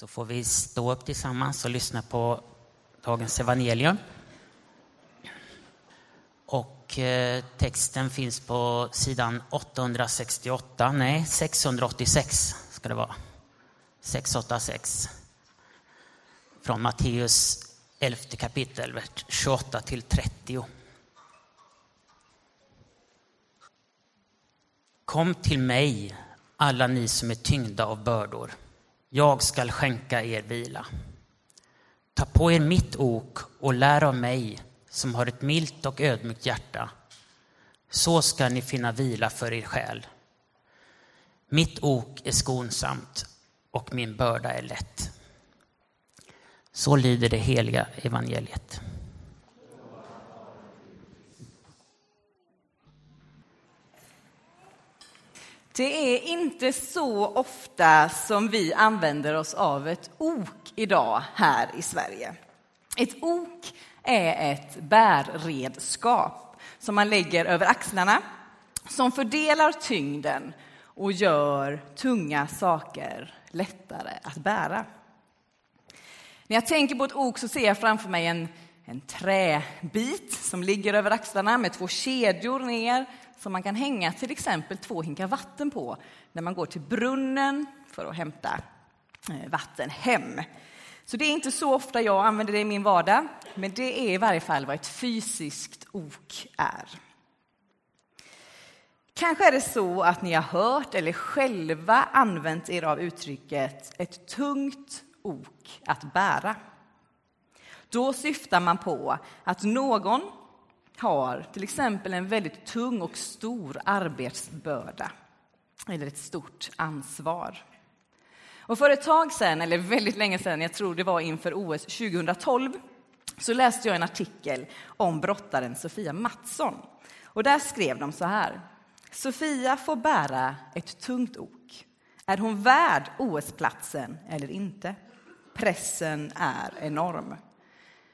så får vi stå upp tillsammans och lyssna på dagens evangelium. Och eh, texten finns på sidan 868, nej 686 ska det vara. 686. Från Matteus 11 kapitel, vers 28 till 30. Kom till mig, alla ni som är tyngda av bördor. Jag skall skänka er vila. Ta på er mitt ok och lär av mig som har ett milt och ödmjukt hjärta. Så ska ni finna vila för er själ. Mitt ok är skonsamt och min börda är lätt. Så lyder det heliga evangeliet. Det är inte så ofta som vi använder oss av ett ok idag här i Sverige. Ett ok är ett bärredskap som man lägger över axlarna som fördelar tyngden och gör tunga saker lättare att bära. När jag tänker på ett ok så ser jag framför mig en, en träbit som ligger över axlarna med två kedjor ner som man kan hänga till exempel två hinkar vatten på när man går till brunnen för att hämta eh, vatten hem. Så det är inte så ofta jag använder det i min vardag, men det är i varje fall vad ett fysiskt ok är. Kanske är det så att ni har hört eller själva använt er av uttrycket ett tungt ok att bära. Då syftar man på att någon har till exempel en väldigt tung och stor arbetsbörda eller ett stort ansvar. Och för ett tag sedan, eller väldigt länge sedan, jag tror det var inför OS 2012, så läste jag en artikel om brottaren Sofia Mattsson. Och där skrev de så här. Sofia får bära ett tungt ok. Är hon värd OS-platsen eller inte? Pressen är enorm.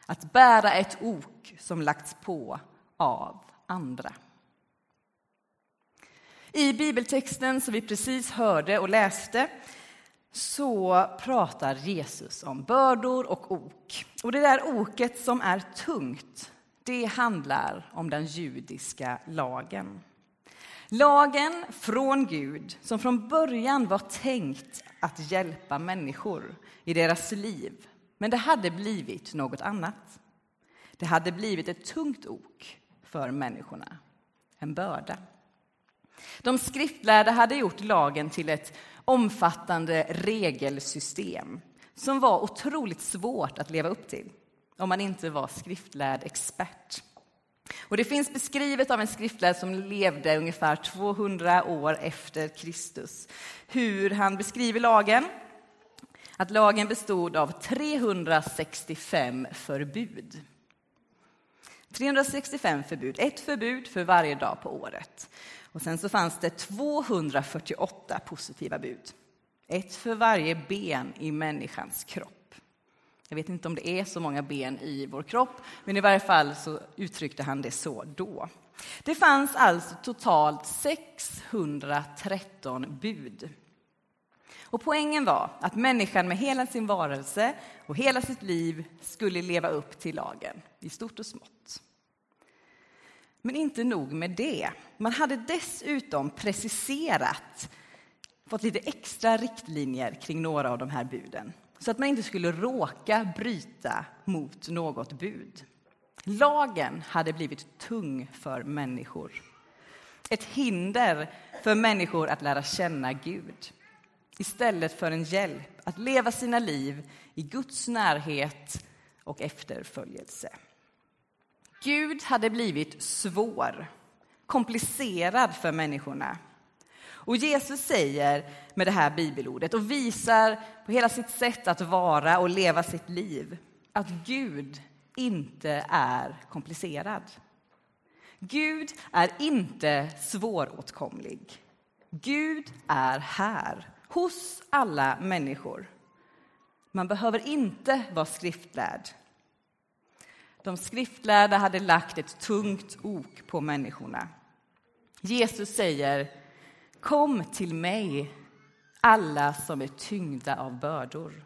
Att bära ett ok som lagts på av andra. I bibeltexten som vi precis hörde och läste så pratar Jesus om bördor och ok. Och det där oket som är tungt, det handlar om den judiska lagen. Lagen från Gud som från början var tänkt att hjälpa människor i deras liv. Men det hade blivit något annat. Det hade blivit ett tungt ok för människorna, en börda. De skriftlärda hade gjort lagen till ett omfattande regelsystem som var otroligt svårt att leva upp till om man inte var skriftlärd expert. Och det finns beskrivet av en skriftlärd som levde ungefär 200 år efter Kristus hur han beskriver lagen. Att lagen bestod av 365 förbud. 365 förbud, ett förbud för varje dag på året. Och sen så fanns det 248 positiva bud. Ett för varje ben i människans kropp. Jag vet inte om det är så många ben i vår kropp, men i varje fall så uttryckte han det så då. Det fanns alltså totalt 613 bud. Och poängen var att människan med hela sin varelse och hela sitt liv skulle leva upp till lagen, i stort och smått. Men inte nog med det. Man hade dessutom preciserat, fått lite extra riktlinjer kring några av de här buden så att man inte skulle råka bryta mot något bud. Lagen hade blivit tung för människor. Ett hinder för människor att lära känna Gud istället för en hjälp att leva sina liv i Guds närhet och efterföljelse. Gud hade blivit svår, komplicerad för människorna. Och Jesus säger med det här bibelordet och visar på hela sitt sätt att vara och leva sitt liv att Gud inte är komplicerad. Gud är inte svåråtkomlig. Gud är här, hos alla människor. Man behöver inte vara skriftlärd de skriftlärda hade lagt ett tungt ok på människorna. Jesus säger Kom till mig, alla som är tyngda av bördor.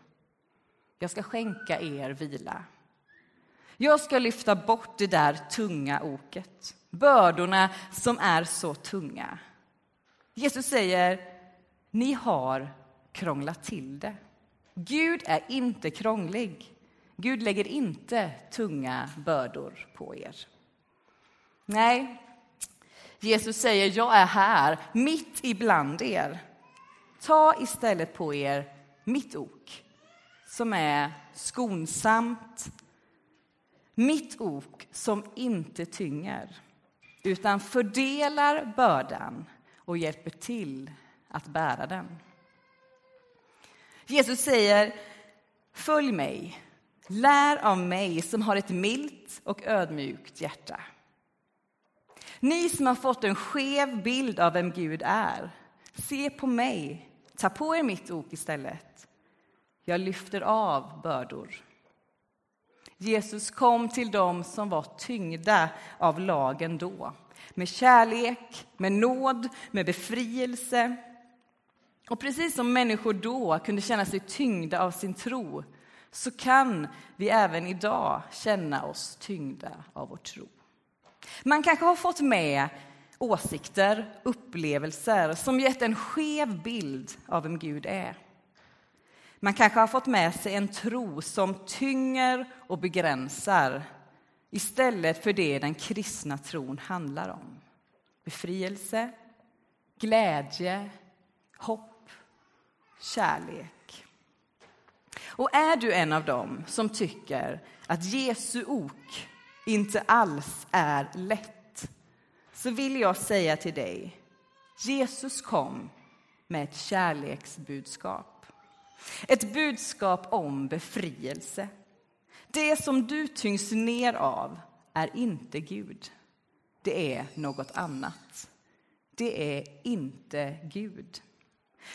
Jag ska skänka er vila. Jag ska lyfta bort det där tunga oket, bördorna som är så tunga. Jesus säger, ni har krånglat till det. Gud är inte krånglig. Gud lägger inte tunga bördor på er. Nej, Jesus säger, jag är här, mitt ibland er. Ta istället på er mitt ok, som är skonsamt, mitt ok som inte tynger, utan fördelar bördan och hjälper till att bära den. Jesus säger, följ mig, lär av mig som har ett milt och ödmjukt hjärta. Ni som har fått en skev bild av vem Gud är, se på mig, ta på er mitt ok istället. Jag lyfter av bördor. Jesus kom till dem som var tyngda av lagen då, med kärlek, med nåd, med befrielse. Och precis som människor då kunde känna sig tyngda av sin tro så kan vi även idag känna oss tyngda av vår tro. Man kanske har fått med åsikter, upplevelser som gett en skev bild av vem Gud är. Man kanske har fått med sig en tro som tynger och begränsar istället för det den kristna tron handlar om. Befrielse, glädje, hopp, kärlek. Och är du en av dem som tycker att Jesu ok inte alls är lätt så vill jag säga till dig, Jesus kom med ett kärleksbudskap. Ett budskap om befrielse. Det som du tyngs ner av är inte Gud. Det är något annat. Det är inte Gud.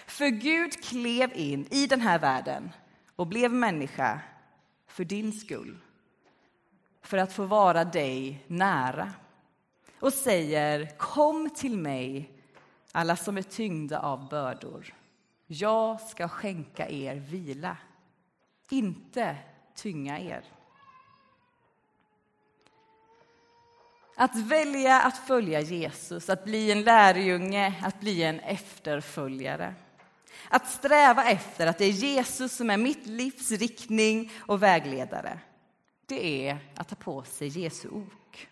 För Gud klev in i den här världen och blev människa för din skull. För att få vara dig nära. Och säger kom till mig alla som är tyngda av bördor. Jag ska skänka er vila, inte tynga er. Att välja att följa Jesus, att bli en lärjunge, att bli en efterföljare. Att sträva efter att det är Jesus som är mitt livs riktning och vägledare. Det är att ta på sig Jesu ok.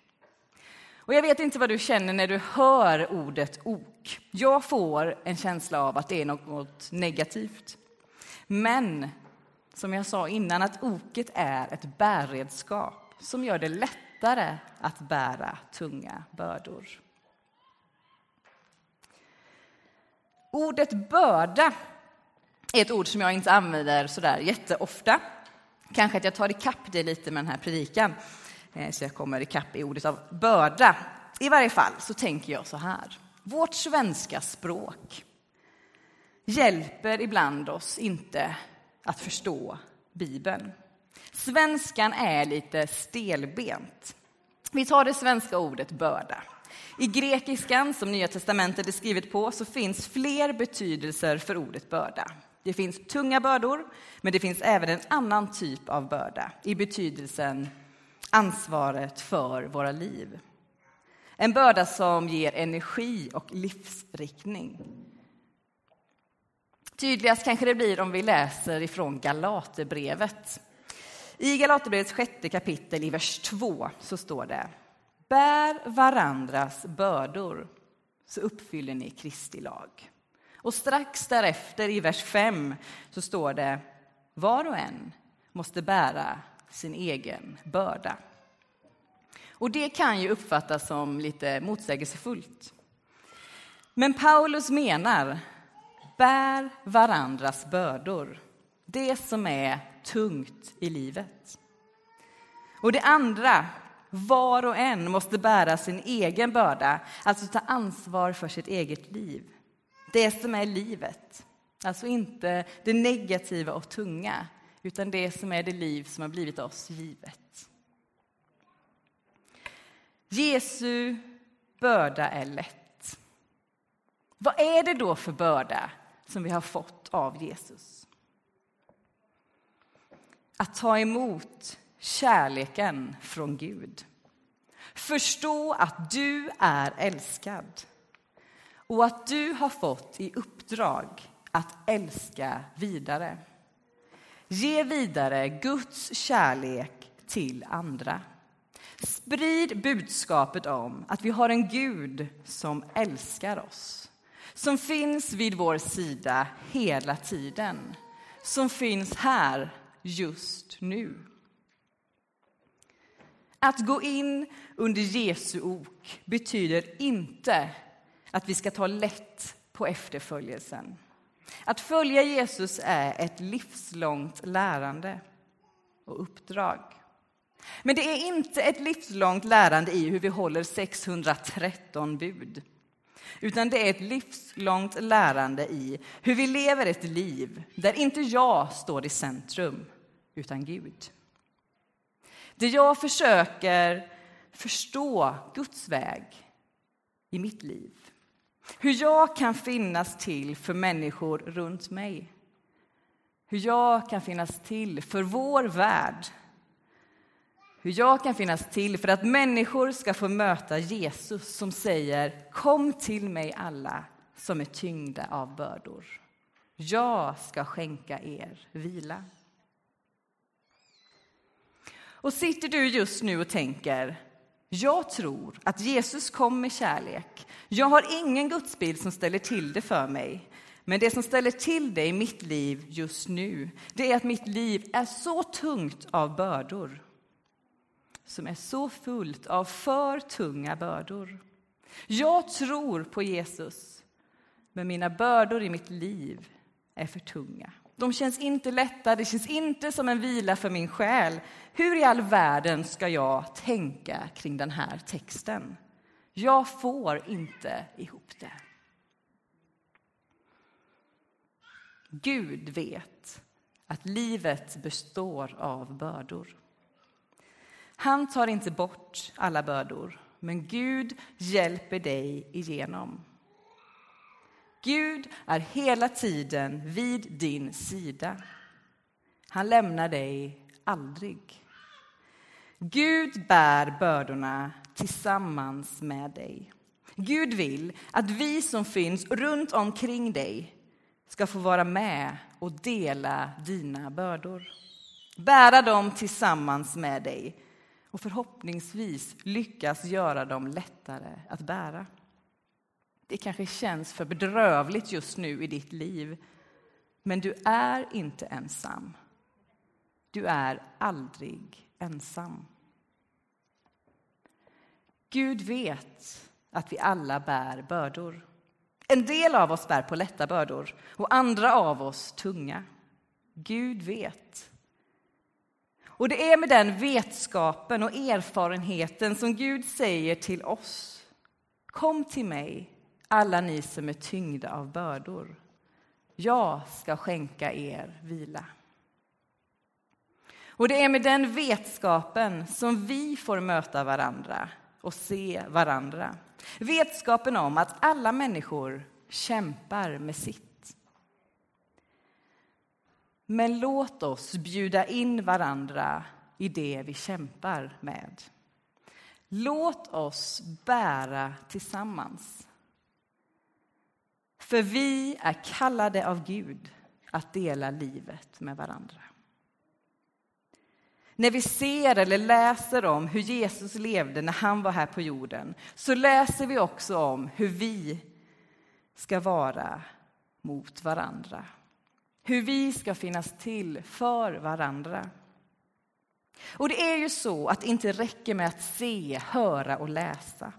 Och jag vet inte vad du känner när du hör ordet ok. Jag får en känsla av att det är något negativt. Men som jag sa innan, att oket är ett bärredskap som gör det lättare att bära tunga bördor. Ordet börda är ett ord som jag inte använder så där jätteofta. Kanske att jag tar ikapp det lite med den här predikan, eh, så jag kommer ikapp i ordet av börda. I varje fall så tänker jag så här. Vårt svenska språk hjälper ibland oss inte att förstå Bibeln. Svenskan är lite stelbent. Vi tar det svenska ordet börda. I grekiskan, som Nya testamentet är skrivet på, så finns fler betydelser för ordet börda. Det finns tunga bördor, men det finns även en annan typ av börda i betydelsen ansvaret för våra liv. En börda som ger energi och livsriktning. Tydligast kanske det blir om vi läser ifrån Galaterbrevet. I Galaterbrevets sjätte kapitel, i vers 2, så står det Bär varandras bördor, så uppfyller ni Kristi lag. Och strax därefter, i vers 5, så står det Var och en måste bära sin egen börda. Och det kan ju uppfattas som lite motsägelsefullt. Men Paulus menar bär varandras bördor, det som är tungt i livet. Och det andra, var och en måste bära sin egen börda, alltså ta ansvar för sitt eget liv. Det som är livet, alltså inte det negativa och tunga, utan det som är det liv som har blivit oss givet. Jesu börda är lätt. Vad är det då för börda som vi har fått av Jesus? Att ta emot kärleken från Gud. Förstå att du är älskad och att du har fått i uppdrag att älska vidare. Ge vidare Guds kärlek till andra. Sprid budskapet om att vi har en Gud som älskar oss som finns vid vår sida hela tiden, som finns här just nu. Att gå in under Jesu ok betyder inte att vi ska ta lätt på efterföljelsen. Att följa Jesus är ett livslångt lärande och uppdrag. Men det är inte ett livslångt lärande i hur vi håller 613 bud. Utan det är ett livslångt lärande i hur vi lever ett liv där inte jag står i centrum, utan Gud. Det jag försöker förstå Guds väg i mitt liv. Hur jag kan finnas till för människor runt mig. Hur jag kan finnas till för vår värld. Hur jag kan finnas till för att människor ska få möta Jesus som säger Kom till mig alla som är tyngda av bördor. Jag ska skänka er vila. Och sitter du just nu och tänker jag tror att Jesus kom med kärlek. Jag har ingen gudsbild som ställer till det för mig. Men det som ställer till det i mitt liv just nu, det är att mitt liv är så tungt av bördor. Som är så fullt av för tunga bördor. Jag tror på Jesus, men mina bördor i mitt liv är för tunga. De känns inte lätta, det känns inte som en vila för min själ. Hur i all världen ska jag tänka kring den här texten? Jag får inte ihop det. Gud vet att livet består av bördor. Han tar inte bort alla bördor, men Gud hjälper dig igenom. Gud är hela tiden vid din sida. Han lämnar dig aldrig. Gud bär bördorna tillsammans med dig. Gud vill att vi som finns runt omkring dig ska få vara med och dela dina bördor. Bära dem tillsammans med dig och förhoppningsvis lyckas göra dem lättare att bära. Det kanske känns för bedrövligt just nu i ditt liv. Men du är inte ensam. Du är aldrig ensam. Gud vet att vi alla bär bördor. En del av oss bär på lätta bördor och andra av oss tunga. Gud vet. Och det är med den vetskapen och erfarenheten som Gud säger till oss. Kom till mig, alla ni som är tyngda av bördor. Jag ska skänka er vila. Och det är med den vetskapen som vi får möta varandra och se varandra. Vetskapen om att alla människor kämpar med sitt. Men låt oss bjuda in varandra i det vi kämpar med. Låt oss bära tillsammans. För vi är kallade av Gud att dela livet med varandra. När vi ser eller läser om hur Jesus levde när han var här på jorden så läser vi också om hur vi ska vara mot varandra. Hur vi ska finnas till för varandra. Och det är ju så att det inte räcker med att se, höra och läsa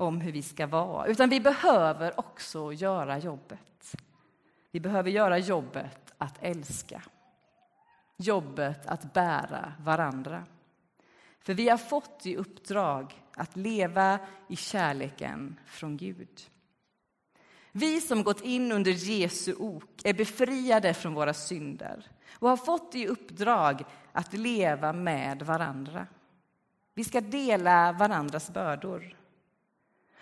om hur vi ska vara, utan vi behöver också göra jobbet. Vi behöver göra jobbet att älska. Jobbet att bära varandra. För vi har fått i uppdrag att leva i kärleken från Gud. Vi som gått in under Jesu ok är befriade från våra synder och har fått i uppdrag att leva med varandra. Vi ska dela varandras bördor.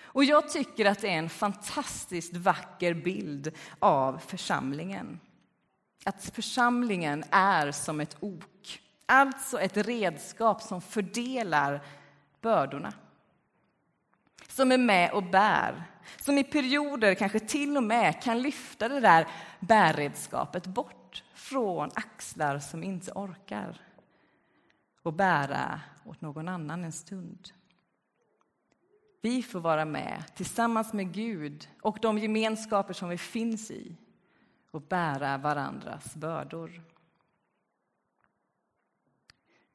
Och jag tycker att det är en fantastiskt vacker bild av församlingen. att församlingen är som ett ok, alltså ett redskap som fördelar bördorna. Som är med och bär, som i perioder kanske till och med kan lyfta det där bärredskapet bort från axlar som inte orkar och bära åt någon annan en stund. Vi får vara med tillsammans med Gud och de gemenskaper som vi finns i och bära varandras bördor.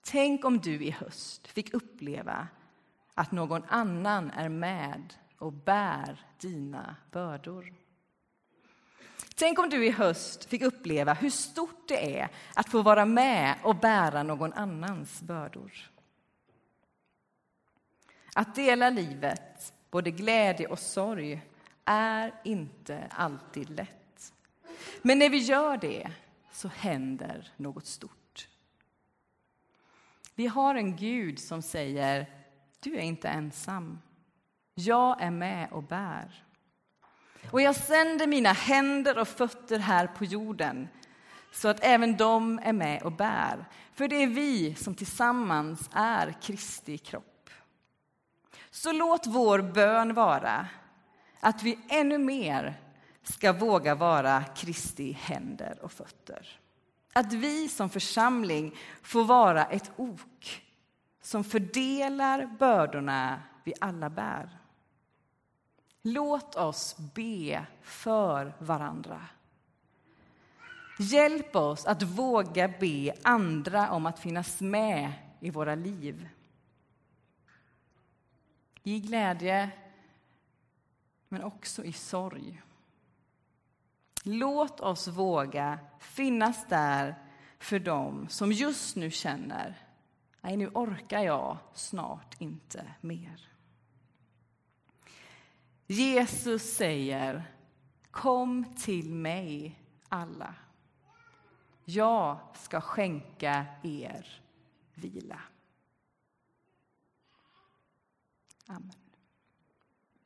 Tänk om du i höst fick uppleva att någon annan är med och bär dina bördor. Tänk om du i höst fick uppleva hur stort det är att få vara med och bära någon annans bördor. Att dela livet, både glädje och sorg, är inte alltid lätt. Men när vi gör det så händer något stort. Vi har en Gud som säger du är inte ensam. Jag är med och bär. Och jag sänder mina händer och fötter här på jorden så att även de är med och bär. För det är vi som tillsammans är Kristi kropp. Så låt vår bön vara att vi ännu mer ska våga vara Kristi händer och fötter. Att vi som församling får vara ett ok som fördelar bördorna vi alla bär. Låt oss be för varandra. Hjälp oss att våga be andra om att finnas med i våra liv. I glädje, men också i sorg. Låt oss våga finnas där för dem som just nu känner nej, nu orkar jag snart inte mer. Jesus säger Kom till mig, alla. Jag ska skänka er vila. Amen.